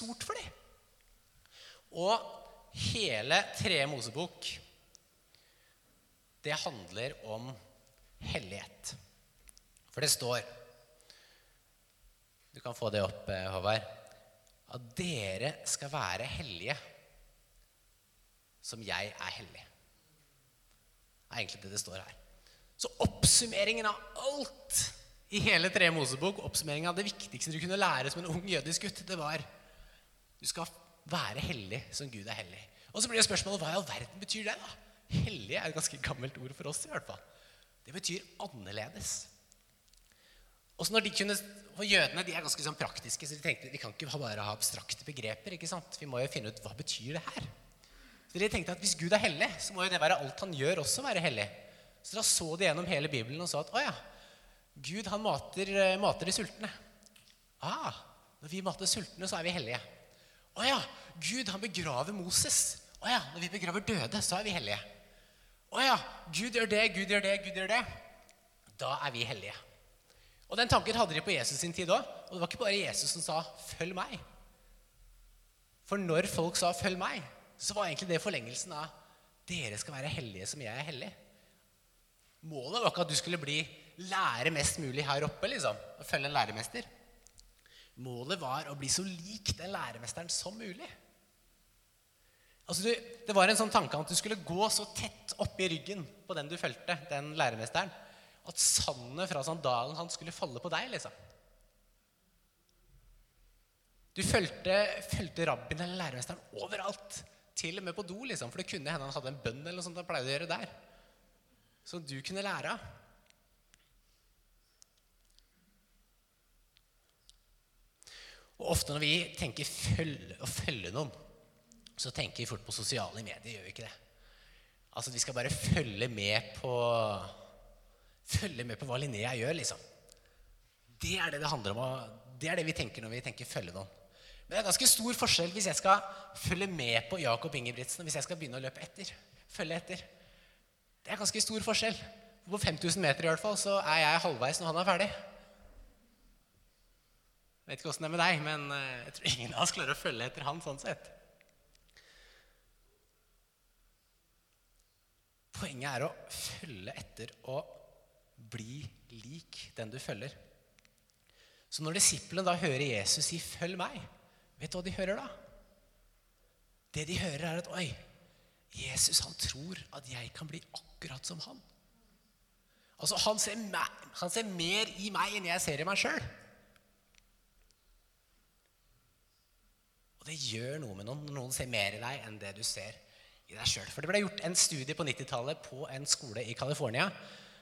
stort for dem. Og hele Tredje Mosebok, det handler om hellighet. For det står Du kan få det opp, eh, Håvard. At dere skal være hellige som jeg er hellig. Det er egentlig det det står her. Så oppsummeringen av alt i hele Tre Mosebok, oppsummeringen av det viktigste du kunne lære som en ung jødisk gutt, det var du skal være hellig som Gud er hellig. Og så blir det spørsmålet hva i all verden betyr det? da? Hellig er et ganske gammelt ord for oss. i hvert fall. Det betyr annerledes. Og så når de kunne, for Jødene de er ganske sånn praktiske, så de tenkte vi kan ikke bare ha abstrakte begreper. ikke sant? Vi må jo finne ut hva betyr det her. Så de tenkte at Hvis Gud er hellig, så må jo det være alt han gjør, også være hellig. Så da så de gjennom hele Bibelen og sa at å ja, Gud han mater, eh, mater de sultne. Ah, når vi mater sultne, så er vi hellige. Å ja, Gud han begraver Moses. Å ja, når vi begraver døde, så er vi hellige. Å ja, Gud gjør det, Gud gjør det, Gud gjør det. Da er vi hellige. Og den tanken hadde de på Jesus sin tid òg. Og det var ikke bare Jesus som sa 'følg meg'. For når folk sa 'følg meg', så var egentlig det forlengelsen av 'dere skal være hellige som jeg er hellig'. Målet var ikke at du skulle bli lære mest mulig her oppe, liksom, og følge en læremester. Målet var å bli så lik den læremesteren som mulig. Altså, du, det var en sånn tanke at du skulle gå så tett oppi ryggen på den du fulgte, den læremesteren, at sandet fra sandalen hans skulle falle på deg, liksom. Du fulgte, fulgte rabbien eller læremesteren overalt. Til og med på do, liksom, for det kunne hende han hadde en bønn eller noe sånt han pleide å gjøre der. Som du kunne lære av. Og ofte når vi tenker følge, å følge noen, så tenker vi fort på sosiale medier. gjør vi ikke det? Altså, at Vi skal bare følge med på følge med på hva Linnea gjør, liksom. Det er det det handler om. Det er det vi tenker når vi tenker følge noen. Men det er ganske stor forskjell hvis jeg skal følge med på Jakob Ingebrigtsen og hvis jeg skal begynne å løpe etter. Følge etter. Det er ganske stor forskjell. På 5000 meter i hvert fall, så er jeg halvveis når han er ferdig. Jeg vet ikke åssen det er med deg, men eh, jeg tror ingen av oss klarer å følge etter han sånn sett. Poenget er å følge etter og bli lik den du følger. Så når disiplene da hører Jesus si 'følg meg', vet du hva de hører da? Det de hører, er at 'oi, Jesus han tror at jeg kan bli akkurat som han'. Altså, han ser, han ser mer i meg enn jeg ser i meg sjøl. Det gjør noe med noen når noen ser mer i deg enn det du ser i deg sjøl. For det ble gjort en studie på 90-tallet på en skole i California.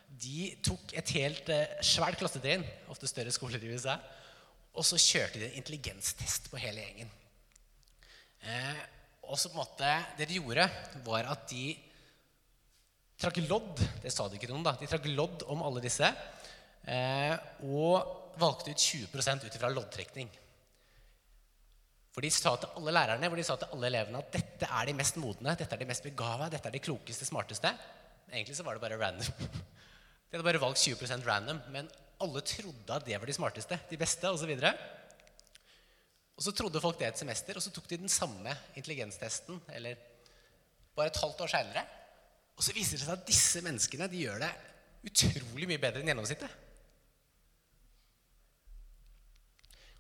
De tok et helt eh, svært klassetrinn, ofte større skoler i USA, og så kjørte de en intelligenstest på hele gjengen. Eh, og så på en måte, Det de gjorde, var at de trakk lodd Det sa de ikke noen, da. De trakk lodd om alle disse. Eh, og valgte ut 20 ut ifra loddtrekning. For de sa til alle lærerne hvor de sa til alle elevene at dette er de mest modne, dette er de mest begava, dette er de klokeste, smarteste. Egentlig så var det bare random. De hadde bare valgt 20% random, men alle trodde at det var de smarteste, de beste osv. Og, og så trodde folk det et semester, og så tok de den samme intelligenstesten eller bare et halvt år seinere. Og så viser det seg at disse menneskene de gjør det utrolig mye bedre enn gjennomsnittet.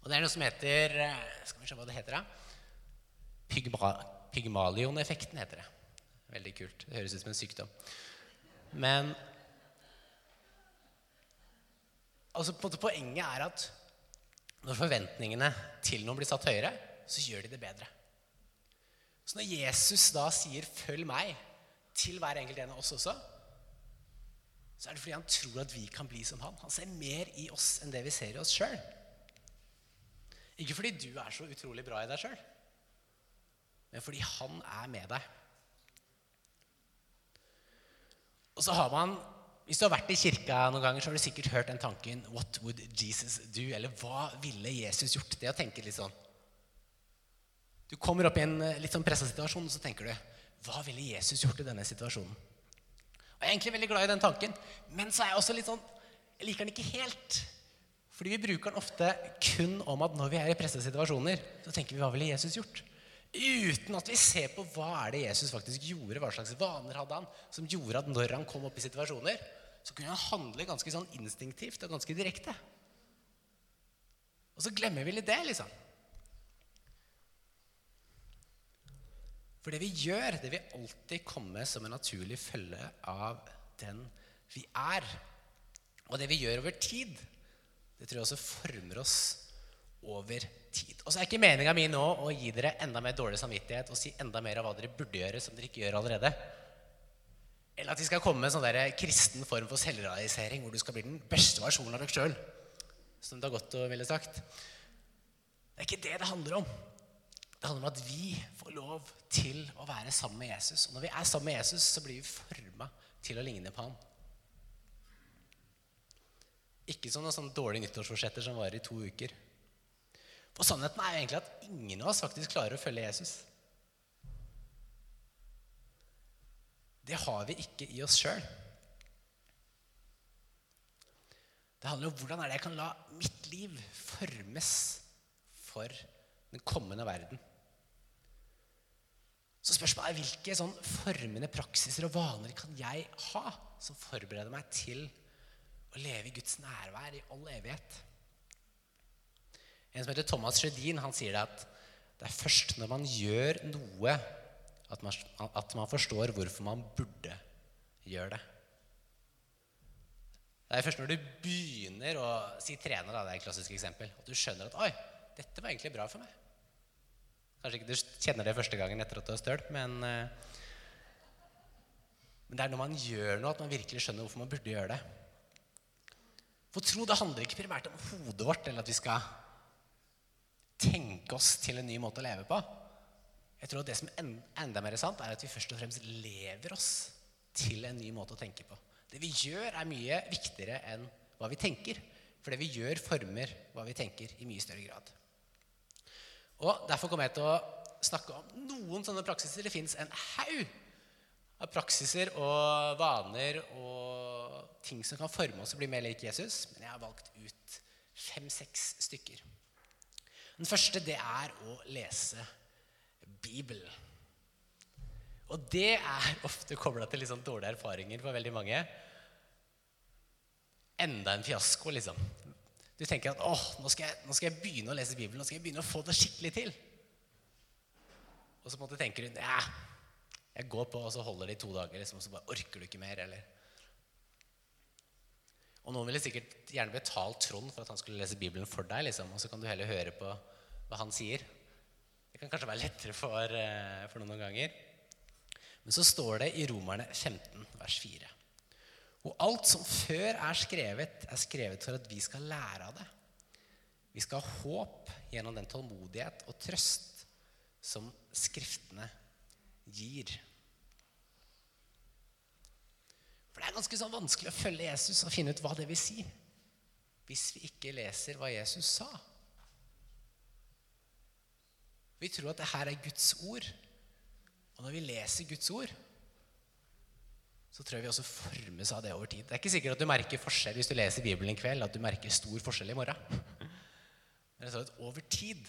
Og det er noe som heter eh, Skal vi se hva det heter, da? Pygma, Pygmalion-effekten heter det. Veldig kult. Det høres ut som en sykdom. Men altså, på en måte poenget er at når forventningene til noen blir satt høyere, så gjør de det bedre. Så når Jesus da sier 'følg meg' til hver enkelt en av oss også, så er det fordi han tror at vi kan bli som han. Han ser mer i oss enn det vi ser i oss sjøl. Ikke fordi du er så utrolig bra i deg sjøl, men fordi han er med deg. Og så har man, Hvis du har vært i kirka noen ganger, så har du sikkert hørt den tanken What would Jesus do? Eller hva ville Jesus gjort? Det å tenke litt sånn. Du kommer opp i en eh, litt sånn pressa situasjon, og så tenker du Hva ville Jesus gjort i denne situasjonen? Og Jeg er egentlig veldig glad i den tanken, men så er jeg også litt sånn Jeg liker den ikke helt. Fordi vi bruker den ofte kun om at når vi er i pressede situasjoner, så tenker vi hva ville Jesus gjort? Uten at vi ser på hva er det Jesus faktisk gjorde, hva slags vaner hadde han, som gjorde at når han kom opp i situasjoner, så kunne han handle ganske sånn instinktivt og ganske direkte. Og så glemmer vi litt det, liksom. For det vi gjør, det vil alltid komme som en naturlig følge av den vi er. Og det vi gjør over tid, det tror jeg også former oss over tid. Og så er ikke meninga mi nå å gi dere enda mer dårlig samvittighet og si enda mer av hva dere burde gjøre, som dere ikke gjør allerede. Eller at vi skal komme med en sånn der kristen form for selvrealisering, hvor du skal bli den beste versjonen av deg sjøl. Som og ville sagt. Det er ikke det det handler om. Det handler om at vi får lov til å være sammen med Jesus. Og når vi er sammen med Jesus, så blir vi forma til å ligne på ham. Ikke som noen sånne dårlige nyttårsforsetter som varer i to uker. For sannheten er jo egentlig at ingen av oss faktisk klarer å følge Jesus. Det har vi ikke i oss sjøl. Det handler om hvordan er det jeg kan la mitt liv formes for den kommende verden. Så spørsmålet er hvilke sånn formende praksiser og vaner kan jeg ha som forbereder meg til å leve i Guds nærvær i all evighet. En som heter Thomas Sjødin, han sier det at det er først når man gjør noe, at man, at man forstår hvorfor man burde gjøre det. Det er først når du begynner å si trener, da, det er et klassisk eksempel, at du skjønner at oi, dette var egentlig bra for meg. Kanskje ikke du kjenner det første gangen etter at du har stølt, men, eh, men det er når man gjør noe, at man virkelig skjønner hvorfor man burde gjøre det. For tro det handler ikke primært om hodet vårt, eller at vi skal tenke oss til en ny måte å leve på. Jeg tror Det som er enda mer sant, er at vi først og fremst lever oss til en ny måte å tenke på. Det vi gjør, er mye viktigere enn hva vi tenker. For det vi gjør, former hva vi tenker, i mye større grad. Og Derfor kommer jeg til å snakke om noen sånne praksiser. Det fins en haug av praksiser og vaner og ting som kan forme oss og bli mer lik Jesus. Men jeg har valgt ut fem-seks stykker. Den første det er å lese Bibelen. Og det er ofte kobla til litt sånn dårlige erfaringer for veldig mange. Enda en fiasko, liksom. Du tenker at åh, nå skal, jeg, nå skal jeg begynne å lese Bibelen. Nå skal jeg begynne å få det skikkelig til. Og så på en måte tenker du ja, jeg går på, og så holder det i to dager. Liksom, og så bare orker du ikke mer. eller... Og noen ville sikkert gjerne betalt Trond for at han skulle lese Bibelen for deg. Liksom, og så kan du heller høre på hva han sier. Det kan kanskje være lettere for, for noen, noen ganger. Men så står det i Romerne 15, vers 4. Og alt som før er skrevet, er skrevet for at vi skal lære av det. Vi skal ha håp gjennom den tålmodighet og trøst som Skriftene gir. For det er ganske sånn vanskelig å følge Jesus og finne ut hva det vil si hvis vi ikke leser hva Jesus sa. Vi tror at det her er Guds ord. Og når vi leser Guds ord, så tror jeg vi også formes av det over tid. Det er ikke sikkert at du merker forskjell hvis du leser Bibelen en kveld, at du merker stor forskjell i morgen. Men at over tid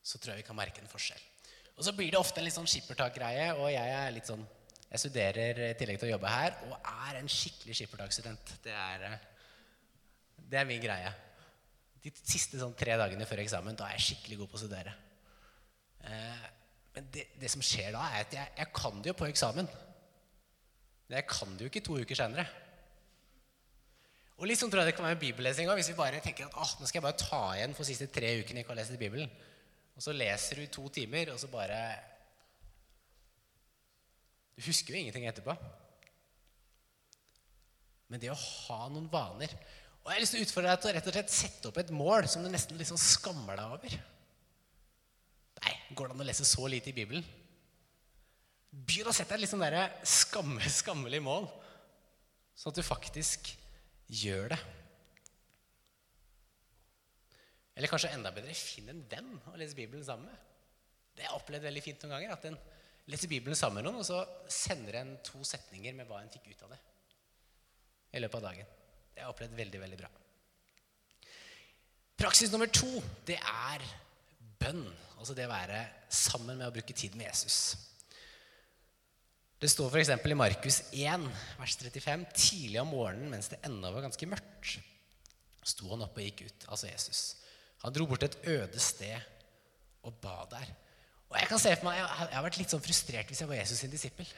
så tror jeg vi kan merke en forskjell. Og så blir det ofte en litt sånn skippertak-greie, og jeg er litt sånn jeg studerer i tillegg til å jobbe her og er en skikkelig skippertaksstudent. Det eh, det er min greie. De siste sånn, tre dagene før eksamen da er jeg skikkelig god på å studere. Eh, men det, det, som skjer da, er at jeg, jeg, kan det jo på eksamen. Men jeg kan det jo ikke to uker seinere. Og litt sånn tror jeg det kan være med bibellesing òg. Hvis vi bare tenker at åh, nå skal jeg bare ta igjen for de siste tre ukene jeg ikke har lest i Bibelen. Og så leser du i to timer, og så bare du husker jo ingenting etterpå. Men det å ha noen vaner Og jeg har lyst til å utfordre deg til å rett og slett sette opp et mål som du nesten liksom skammer deg over. Nei, går det an å lese så lite i Bibelen? Begynn å sette deg et litt sånn skamme, skammelig mål, sånn at du faktisk gjør det. Eller kanskje enda bedre, finn en venn å lese Bibelen sammen med. Det har jeg opplevd veldig fint noen ganger. at en leser Bibelen sammen med noen, og så sender en to setninger med hva en fikk ut av det i løpet av dagen. Det har jeg opplevd veldig, veldig bra. Praksis nummer to, det er bønn. Altså det å være sammen med å bruke tid med Jesus. Det står f.eks. i Markus 1, vers 35.: Tidlig om morgenen mens det ennå var ganske mørkt, sto han opp og gikk ut, altså Jesus. Han dro bort til et øde sted og ba der. Og Jeg kan se for meg, jeg har vært litt sånn frustrert hvis jeg var Jesus sin disippel.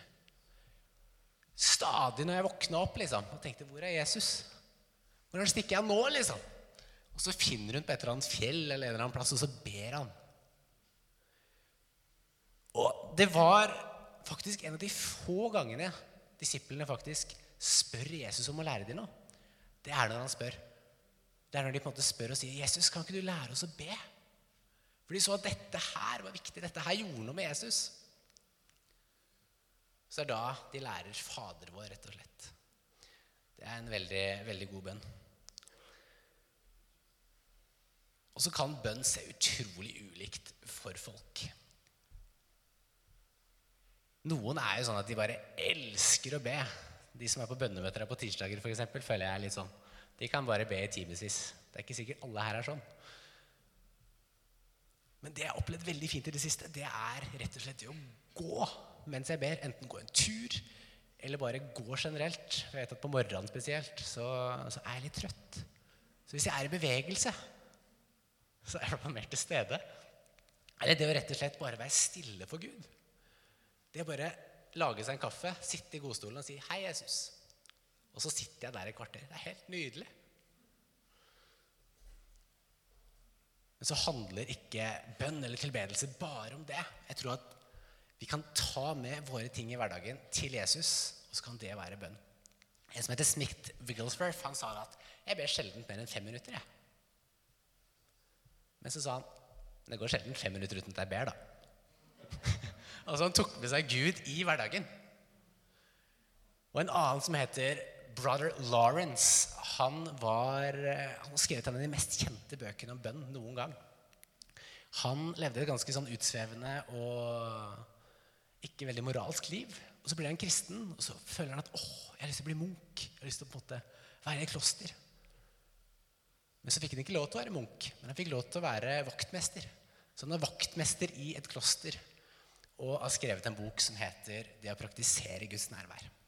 Stadig når jeg våkna opp liksom, og tenkte 'Hvor er Jesus?' Hvordan stikker jeg nå, liksom? Og så finner hun på et eller annet fjell eller en eller annen plass, og så ber han. Og det var faktisk en av de få gangene disiplene faktisk spør Jesus om å lære dem noe. Det er når han spør. Det er når de på en måte spør og sier 'Jesus, kan ikke du lære oss å be?' For de så at dette her var viktig. Dette her gjorde noe med Jesus. Så er det da de lærer Fader vår, rett og slett. Det er en veldig, veldig god bønn. Og så kan bønn se utrolig ulikt for folk. Noen er jo sånn at de bare elsker å be. De som er på bønnemøter på tirsdager, eksempel, føler jeg er litt sånn. De kan bare be i timevis. Det er ikke sikkert alle her er sånn. Men det jeg har opplevd veldig fint i det siste, det er rett og slett å gå mens jeg ber. Enten gå en tur, eller bare gå generelt. Jeg vet at på morgenen spesielt så, så er jeg litt trøtt. Så hvis jeg er i bevegelse, så er jeg mer til stede. Eller det å rett og slett bare være stille for Gud. Det å bare lage seg en kaffe, sitte i godstolen og si 'Hei, Jesus'. Og så sitter jeg der et kvarter. Det er helt nydelig. Men så handler ikke bønn eller tilbedelse bare om det. Jeg tror at vi kan ta med våre ting i hverdagen til Jesus, og så kan det være bønn. En som heter Smith Wigglesworth, han sa at 'jeg ber sjelden mer enn fem minutter'. jeg. Men så sa han 'det går sjelden fem minutter uten at jeg ber', da. altså Han tok med seg Gud i hverdagen. Og en annen som heter Brother Lawrence, han, var, han har skrevet en av de mest kjente bøkene om bønn noen gang. Han levde et ganske sånn utsvevende og ikke veldig moralsk liv. Og så blir han kristen, og så føler han at åh, jeg har lyst til å bli munk. Jeg har lyst til å på en måte være i kloster. Men så fikk han ikke lov til å være munk, men han fikk lov til å være vaktmester. Så han er vaktmester i et kloster og har skrevet en bok som heter 'Det å praktisere Guds nærvær'.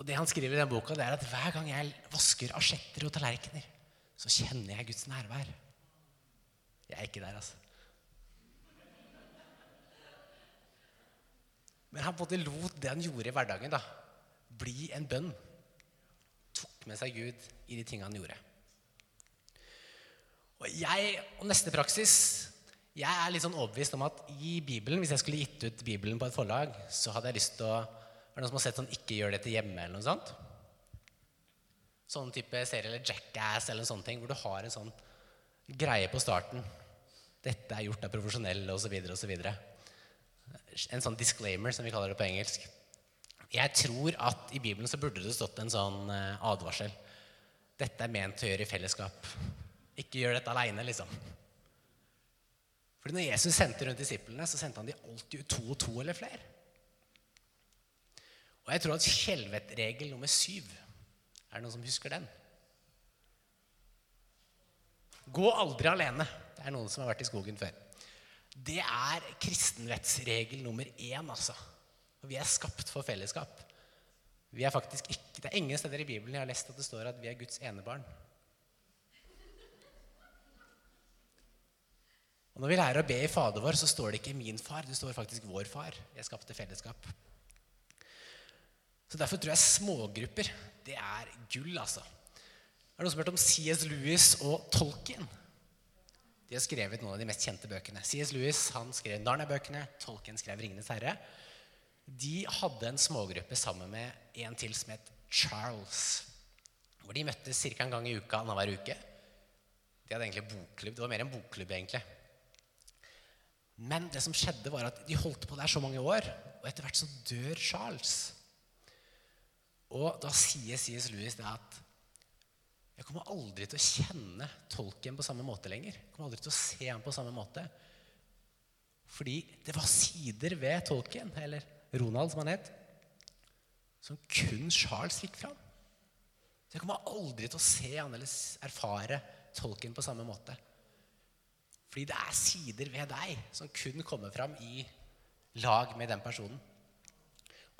Og det han skriver i den boka, det er at hver gang jeg vasker asjetter og tallerkener, så kjenner jeg Guds nærvær. Jeg er ikke der, altså. Men han både lot det han gjorde i hverdagen, da, bli en bønn. Tok med seg Gud i de tingene han gjorde. Og jeg, og neste praksis Jeg er litt sånn overbevist om at i Bibelen, hvis jeg skulle gitt ut Bibelen på et forlag, så hadde jeg lyst til å Er det noen som har sett sånn 'Ikke gjør dette hjemme' eller noe sånt? Sånn type serie eller Jackass eller en sånn ting, hvor du har en sånn greie på starten. 'Dette er gjort av profesjonelle', osv., osv. En sånn disclaimer, som vi kaller det på engelsk. Jeg tror at i Bibelen så burde det stått en sånn advarsel. Dette er ment til å gjøre i fellesskap. Ikke gjør dette aleine, liksom. Fordi når Jesus sendte rundt disiplene, så sendte han de alltid to og to eller flere. Og jeg tror at skjelvettregel nummer syv Er det noen som husker den? Gå aldri alene. Det er noen som har vært i skogen før. Det er kristenrettsregel nummer én, altså. Og vi er skapt for fellesskap. Vi er faktisk ikke, Det er ingen steder i Bibelen jeg har lest at det står at vi er Guds enebarn. Og Når vi lærer å be i Fader vår, så står det ikke 'min far', det står faktisk 'vår far'. Vi skapte fellesskap. Så Derfor tror jeg smågrupper det er gull, altså. Er det noen som har hørt om C.S. Lewis og Tolkien? De har skrevet noen av de mest kjente bøkene. C.S. Lewis han skrev Narnia-bøkene, Tolkien skrev 'Ringenes herre'. De hadde en smågruppe sammen med en til som het Charles. Hvor de møttes ca. en gang i uka annenhver uke. De hadde egentlig bokklubb. Det var mer en bokklubb, egentlig. Men det som skjedde var at de holdt på der så mange år, og etter hvert så dør Charles. Og da sier C.S. Lewis det at jeg kommer aldri til å kjenne tolken på samme måte lenger. Jeg kommer aldri til å se ham på samme måte. Fordi det var sider ved tolken, eller Ronald som han het, som kun Charles fikk fram. Så jeg kommer aldri til å se han eller erfare tolken på samme måte. Fordi det er sider ved deg som kun kommer fram i lag med den personen.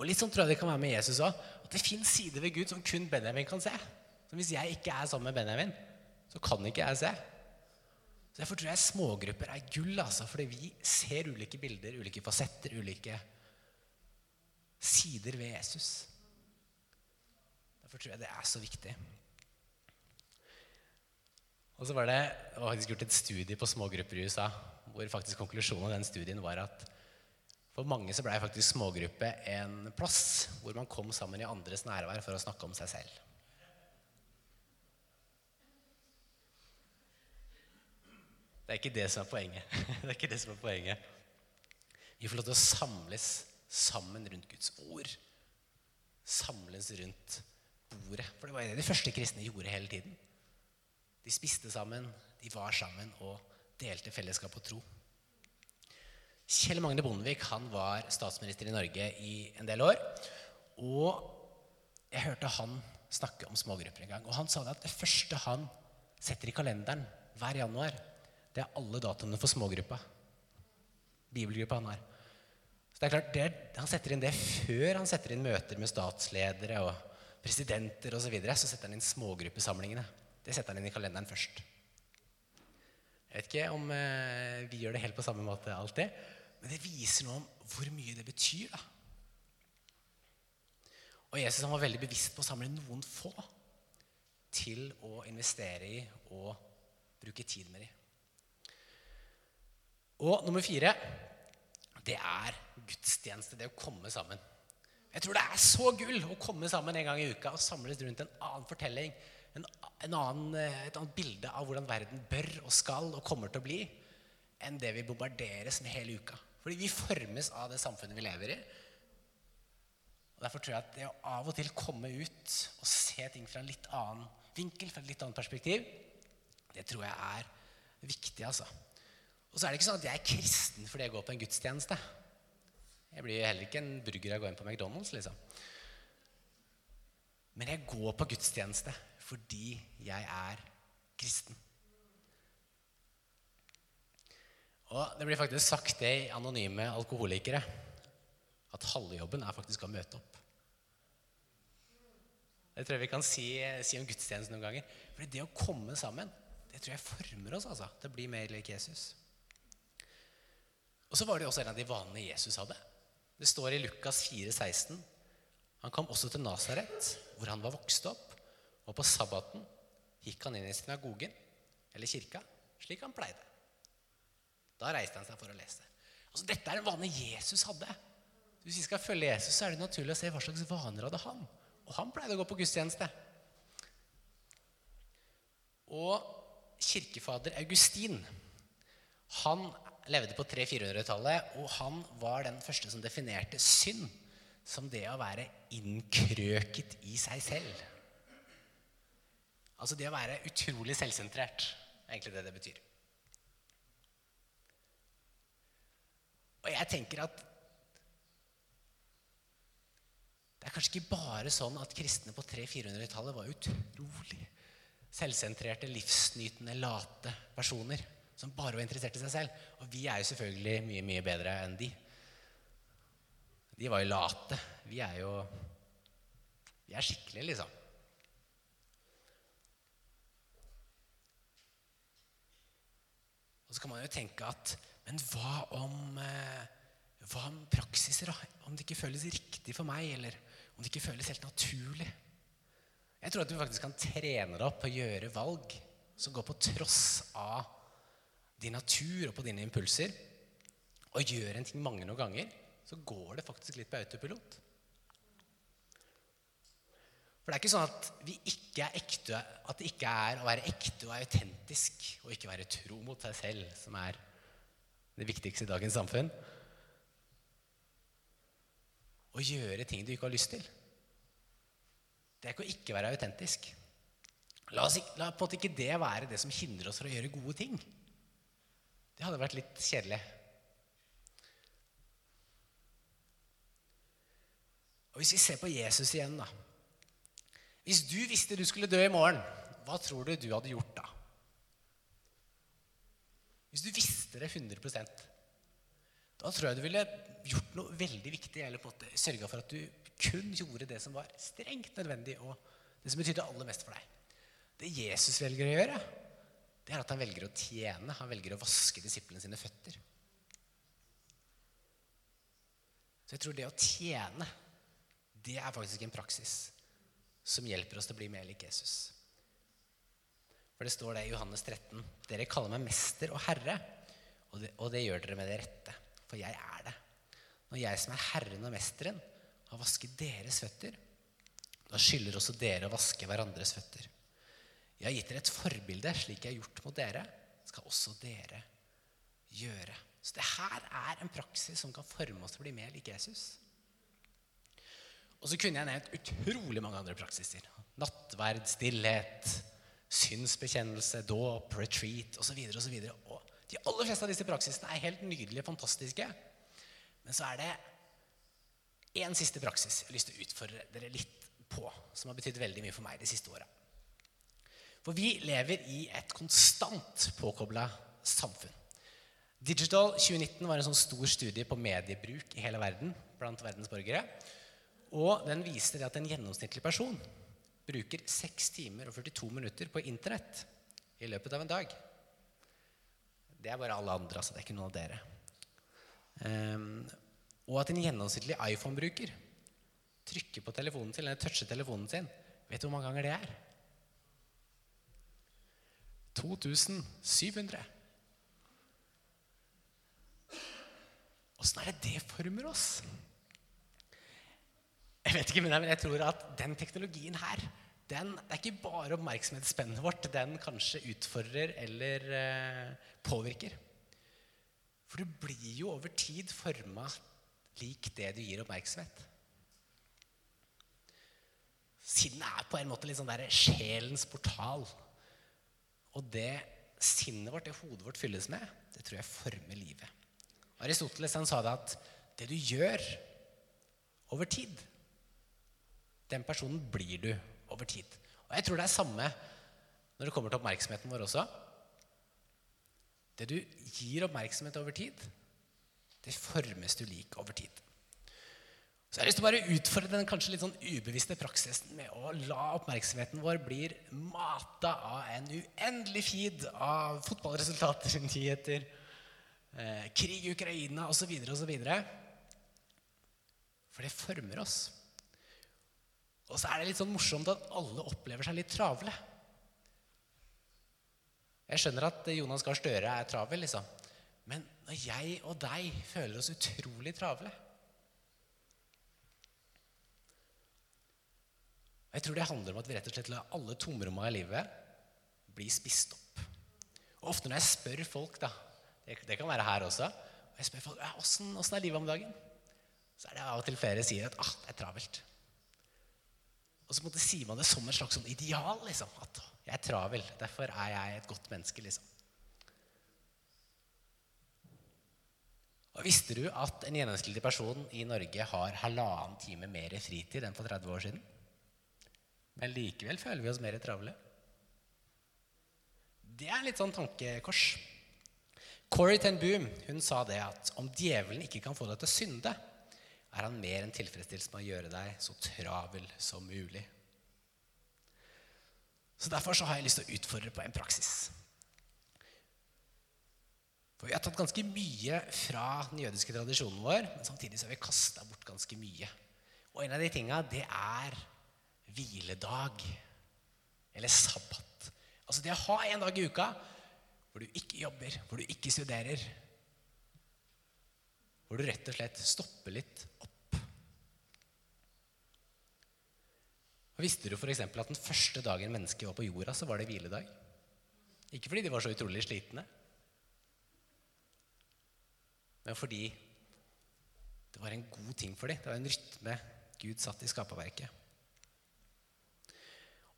Og litt sånn tror jeg det kan være med Jesus òg. At det fins sider ved Gud som kun Benjamin kan se. Så hvis jeg ikke er sammen med Benjamin, så kan ikke jeg se. Så Derfor tror jeg smågrupper er gull, altså, fordi vi ser ulike bilder, ulike fasetter, ulike sider ved Jesus. Derfor tror jeg det er så viktig. Og så var det, Jeg har faktisk gjort et studie på smågrupper i USA hvor faktisk konklusjonen av den studien var at for mange så blei faktisk smågruppe en plass hvor man kom sammen i andres nærvær for å snakke om seg selv. Det er ikke det som er poenget. Det er ikke det som er poenget. Vi får lov til å samles sammen rundt Guds ord. Samles rundt bordet. For det var det de første kristne gjorde hele tiden. De spiste sammen, de var sammen og delte fellesskap og tro. Kjell Magne Bondevik han var statsminister i Norge i en del år. Og jeg hørte han snakke om smågrupper en gang. Og han sa det at det første han setter i kalenderen hver januar, det er alle datoene for smågruppa. Bibelgruppa han har. Så det er klart, det Han setter inn det før han setter inn møter med statsledere og presidenter osv. Så, videre, så setter han inn smågruppesamlingene. Det setter han inn i kalenderen først. Jeg vet ikke om eh, vi gjør det helt på samme måte alltid, men det viser noe om hvor mye det betyr. da. Og Jesus han var veldig bevisst på å samle noen få til å investere i og bruke tid med dem. Og nummer fire det er gudstjeneste. Det å komme sammen. Jeg tror det er så gull å komme sammen en gang i uka og samles rundt en annen fortelling. En, en annen, et annet bilde av hvordan verden bør og skal og kommer til å bli, enn det vi bombarderes med hele uka. Fordi vi formes av det samfunnet vi lever i. Og Derfor tror jeg at det å av og til komme ut og se ting fra en litt annen vinkel, fra et litt annet perspektiv, det tror jeg er viktig. altså. Og så er det ikke sånn at jeg er kristen fordi jeg går på en gudstjeneste. Jeg blir heller ikke en burger av å gå inn på McDonald's, liksom. Men jeg går på gudstjeneste fordi jeg er kristen. Og det blir faktisk sagt det i Anonyme alkoholikere at halve jobben er faktisk å møte opp. Det tror jeg vi kan si, si om gudstjenesten noen ganger. For det å komme sammen, det tror jeg former oss altså, til å bli mer lik Jesus. Og så var det også en av de vanene Jesus hadde. Det står i Lukas 4, 16. Han kom også til Nasaret, hvor han var vokst opp. Og på sabbaten gikk han inn i synagogen, eller kirka, slik han pleide. Da reiste han seg for å lese. Altså, dette er en vane Jesus hadde. Hvis vi skal følge Jesus, så er det naturlig å se hva slags vaner hadde han. Og han pleide å gå på gudstjeneste. Og kirkefader Augustin han levde på 300-400-tallet, og han var den første som definerte synd som det å være innkrøket i seg selv. Altså det å være utrolig selvsentrert, er egentlig det det betyr. Og jeg tenker at det er kanskje ikke bare sånn at kristne på 300-400-tallet var utrolig selvsentrerte, livsnytende, late personer som bare var interessert i seg selv. Og vi er jo selvfølgelig mye, mye bedre enn de. De var jo late. Vi er jo Vi er skikkelige, liksom. Og så kan man jo tenke at Men hva om, eh, hva om praksiser? Om det ikke føles riktig for meg, eller om det ikke føles helt naturlig? Jeg tror at du faktisk kan trene deg opp på å gjøre valg som går på tross av din natur og på dine impulser. Og gjør en ting mange noen ganger, så går det faktisk litt på autopilot. For det er ikke sånn at, ikke ekte, at det ikke er å være ekte og autentisk og ikke være tro mot seg selv som er det viktigste i dagens samfunn. Å gjøre ting du ikke har lyst til. Det er ikke å ikke være autentisk. La, oss, la på en måte ikke det være det som hindrer oss fra å gjøre gode ting. Det hadde vært litt kjedelig. Og Hvis vi ser på Jesus igjen, da hvis du visste du skulle dø i morgen, hva tror du du hadde gjort da? Hvis du visste det 100% da tror jeg du ville gjort noe veldig viktig. Eller på en måte sørga for at du kun gjorde det som var strengt nødvendig, og det som betydde aller mest for deg. Det Jesus velger å gjøre, det er at han velger å tjene. Han velger å vaske disiplene sine føtter. Så jeg tror det å tjene, det er faktisk en praksis som hjelper oss til å bli mer lik Jesus. For det står det i Johannes 13.: Dere kaller meg mester og herre, og det, og det gjør dere med det rette for jeg er det. Når jeg som er Herren og Mesteren, har vasket deres føtter, da skylder også dere å vaske hverandres føtter. Jeg har gitt dere et forbilde, slik jeg har gjort mot dere, skal også dere gjøre. Så det her er en praksis som kan forme oss til å bli mer lik Jesus. Og så kunne jeg nevnt utrolig mange andre praksiser. Nattverd, stillhet, synsbekjennelse, dåp, retreat osv. Og de aller fleste av disse praksisene er helt nydelige, fantastiske. Men så er det én siste praksis jeg har lyst til å utfordre dere litt på, som har betydd veldig mye for meg de siste åra. For vi lever i et konstant påkobla samfunn. Digital 2019 var en sånn stor studie på mediebruk i hele verden blant verdens borgere. Og den viste at en gjennomsnittlig person bruker 6 timer og 42 minutter på Internett i løpet av en dag. Det er bare alle andre, altså. Det er ikke noen av dere. Um, og at en gjennomsnittlig iPhone-bruker trykker på telefonen sin, eller toucher telefonen sin. Vet du hvor mange ganger det er? 2700. Åssen er det det former oss? Jeg vet ikke, men jeg tror at den teknologien her den er ikke bare oppmerksomhetsspennet vårt den kanskje utfordrer eller eh, påvirker. For du blir jo over tid forma lik det du gir oppmerksomhet. Sinnet er på en måte litt sånn der sjelens portal. Og det sinnet vårt, det hodet vårt fylles med, det tror jeg former livet. Aristoteles han sa det at det du gjør over tid, den personen blir du over tid. Og jeg tror det er samme når det kommer til oppmerksomheten vår også. Det du gir oppmerksomhet over tid, det formes du lik over tid. Så jeg har lyst til å bare utfordre den kanskje litt sånn ubevisste praksisen med å la oppmerksomheten vår bli mata av en uendelig feed av fotballresultater, nyheter, eh, krig i Ukraina osv. osv. For det former oss. Og så er det litt sånn morsomt at alle opplever seg litt travle. Jeg skjønner at Jonas Gahr Støre er travel, liksom. Men når jeg og deg føler oss utrolig travle Jeg tror det handler om at vi rett og slett lar alle tomrommene i livet bli spist opp. Og ofte når jeg spør folk, da Det, det kan være her også og jeg spør folk, ja, åssen, er livet om dagen? Så er det av og til flere sier at ah, det er travelt. Og så sier man det som et slags sånn ideal. liksom, At jeg er travel. Derfor er jeg et godt menneske. liksom. Og Visste du at en gjennomsnittlig person i Norge har halvannen time mer fritid enn for 30 år siden? Men likevel føler vi oss mer travle. Det er litt sånn tankekors. Corrie ten Boom hun sa det at om djevelen ikke kan få deg til å synde, er han mer enn tilfredsstilt med å gjøre deg så travel som mulig. Så Derfor så har jeg lyst til å utfordre på en praksis. For Vi har tatt ganske mye fra den jødiske tradisjonen vår, men samtidig så har vi kasta bort ganske mye. Og en av de tinga, det er hviledag. Eller sabbat. Altså det å ha en dag i uka hvor du ikke jobber, hvor du ikke studerer, hvor du rett og slett stopper litt opp. Og Visste du f.eks. at den første dagen mennesket var på jorda, så var det hviledag? Ikke fordi de var så utrolig slitne, men fordi det var en god ting for dem. Det var en rytme Gud satt i skaperverket.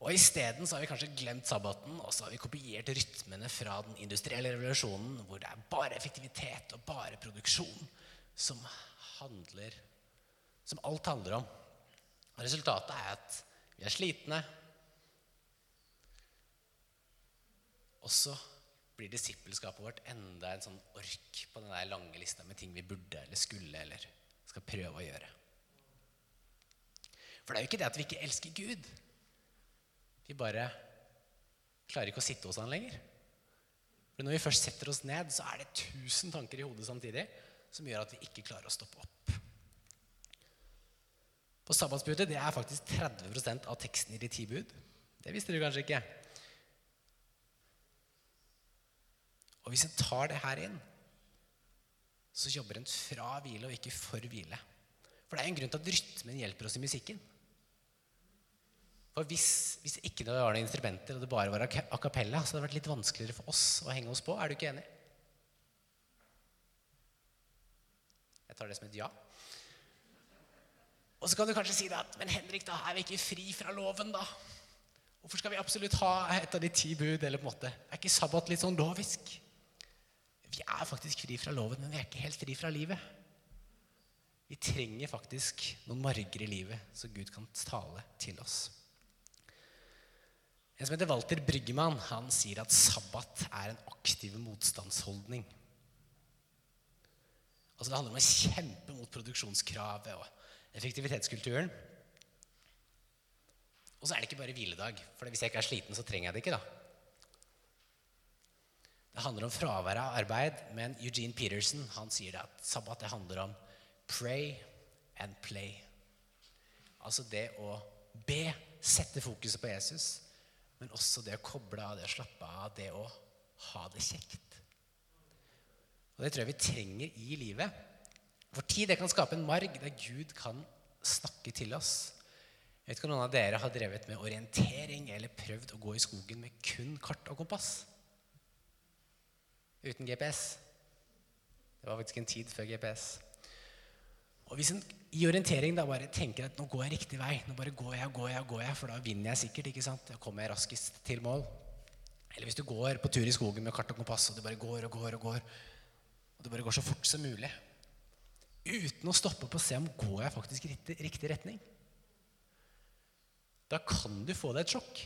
Og Isteden har vi kanskje glemt sabbaten og så har vi kopiert rytmene fra den industrielle revolusjonen, hvor det er bare effektivitet og bare produksjon som handler Som alt handler om. Og resultatet er at vi er slitne. Og så blir disippelskapet vårt enda en sånn ork på den der lange lista med ting vi burde eller skulle eller skal prøve å gjøre. For det er jo ikke det at vi ikke elsker Gud. Vi bare klarer ikke å sitte hos han lenger. For når vi først setter oss ned, så er det tusen tanker i hodet samtidig som gjør at vi ikke klarer å stoppe opp. På sabbatsbudet det er faktisk 30% av teksten i de ti bud. Det visste du kanskje ikke. Og hvis en tar det her inn, så jobber en fra hvile og ikke for hvile. For det er en grunn til at rytmen hjelper oss i musikken. For hvis, hvis ikke det var noen instrumenter og det bare var a cappella, så hadde det vært litt vanskeligere for oss å henge oss på. Er du ikke enig? Jeg tar det som et ja. Og så kan du kanskje si det at Men Henrik, da er vi ikke fri fra loven, da? Hvorfor skal vi absolutt ha et av de ti bud? eller på en måte? Er ikke sabbat litt sånn lovisk? Vi er faktisk fri fra loven, men vi er ikke helt fri fra livet. Vi trenger faktisk noen marger i livet, så Gud kan tale til oss. En som heter Walter Bryggemann, han sier at sabbat er en aktiv motstandsholdning. Altså Det handler om å kjempe mot produksjonskravet og effektivitetskulturen. Og så er det ikke bare hviledag, for hvis jeg ikke er sliten, så trenger jeg det ikke. da. Det handler om fravær av arbeid, men Eugene Peterson han sier at sabbat det handler om pray and play. Altså det å be, sette fokuset på Jesus, men også det å koble av, det å slappe av, det å ha det kjekt. Og Det tror jeg vi trenger i livet. For tid det kan skape en marg der Gud kan snakke til oss. Jeg vet ikke om noen av dere har drevet med orientering eller prøvd å gå i skogen med kun kart og kompass uten GPS. Det var faktisk en tid før GPS. Og hvis en i orientering da bare tenker at nå går jeg riktig vei, nå bare går jeg og går jeg, går jeg, for da vinner jeg sikkert, ikke sant? Da kommer jeg raskest til mål. Eller hvis du går på tur i skogen med kart og kompass, og du bare går og går og går, det bare går så fort som mulig, uten å stoppe på å se om går jeg faktisk i riktig, riktig retning, da kan du få deg et sjokk.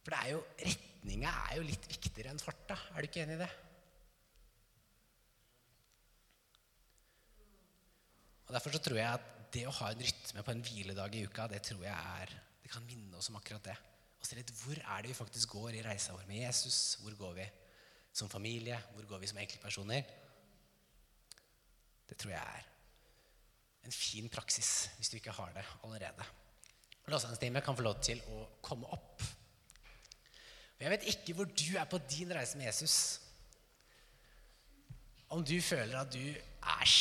For det er jo, retninga er jo litt viktigere enn farta. Er du ikke enig i det? Og Derfor så tror jeg at det å ha en rytme på en hviledag i uka, det tror jeg er, det kan minne oss om akkurat det. Og se litt hvor er det vi faktisk går i reisa vår med Jesus? Hvor går vi som familie? Hvor går vi som enkeltpersoner? Det tror jeg er en fin praksis hvis du ikke har det allerede. Lovsangsteamet kan få lov til å komme opp. Og jeg vet ikke hvor du er på din reise med Jesus. Om du føler at du er,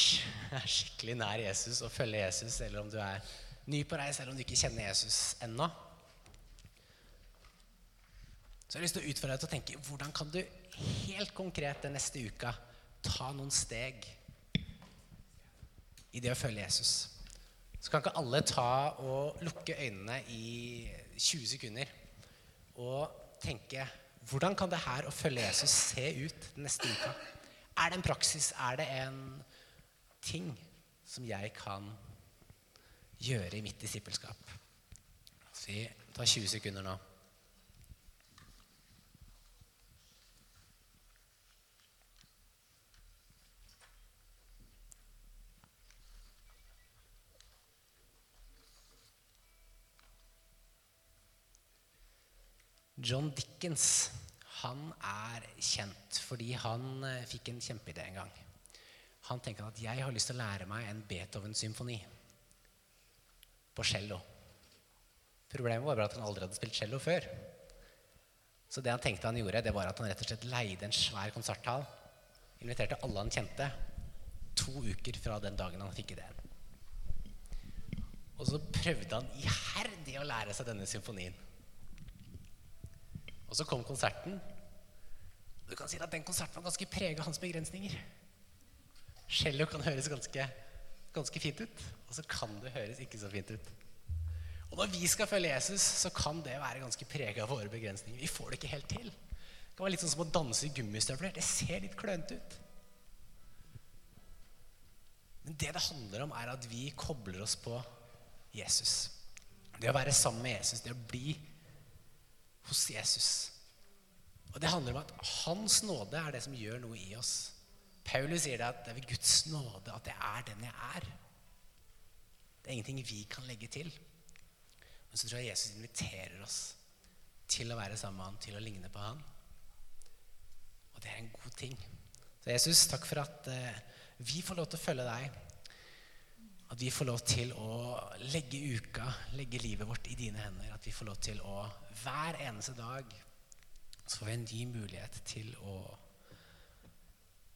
skikkelig nær Jesus og følger Jesus, eller om du er ny på reis, eller om du ikke kjenner Jesus ennå. Så jeg har lyst til å utfordre deg til å tenke hvordan kan du helt konkret den neste uka ta noen steg i det å følge Jesus. Så kan ikke alle ta og lukke øynene i 20 sekunder og tenke hvordan kan det her å følge Jesus se ut neste uka? Er det en praksis? Er det en ting som jeg kan gjøre i mitt disippelskap? Så vi tar 20 sekunder nå. John Dickens han er kjent fordi han eh, fikk en kjempeidé en gang. Han tenker at 'jeg har lyst til å lære meg en Beethoven-symfoni på cello'. Problemet var bare at han aldri hadde spilt cello før. Så det han tenkte han gjorde, det var at han rett og slett leide en svær konserthall. Inviterte alle han kjente, to uker fra den dagen han fikk ideen. Og så prøvde han iherdig å lære seg denne symfonien. Og så kom konserten. Du kan si at den konserten var ganske prega av hans begrensninger. Cello kan høres ganske, ganske fint ut, og så kan det høres ikke så fint ut. Og når vi skal følge Jesus, så kan det være ganske prega av våre begrensninger. Vi får det ikke helt til. Det kan være litt sånn som å danse i gummistøvler. Det ser litt klønete ut. Men det det handler om, er at vi kobler oss på Jesus. Det å være sammen med Jesus, det å bli hos Jesus. Og det handler om at hans nåde er det som gjør noe i oss. Paulus sier det at det er ved Guds nåde at jeg er den jeg er. Det er ingenting vi kan legge til. Men så tror jeg Jesus inviterer oss til å være sammen med han, til å ligne på han. Og det er en god ting. Så Jesus, takk for at eh, vi får lov til å følge deg. At vi får lov til å legge uka, legge livet vårt i dine hender. At vi får lov til å hver eneste dag så får vi en ny mulighet til å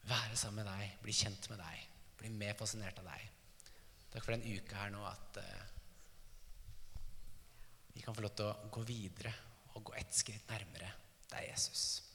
være sammen med deg, bli kjent med deg, bli mer fascinert av deg. Takk for den uka her nå at uh, vi kan få lov til å gå videre og gå ett skritt nærmere deg, Jesus.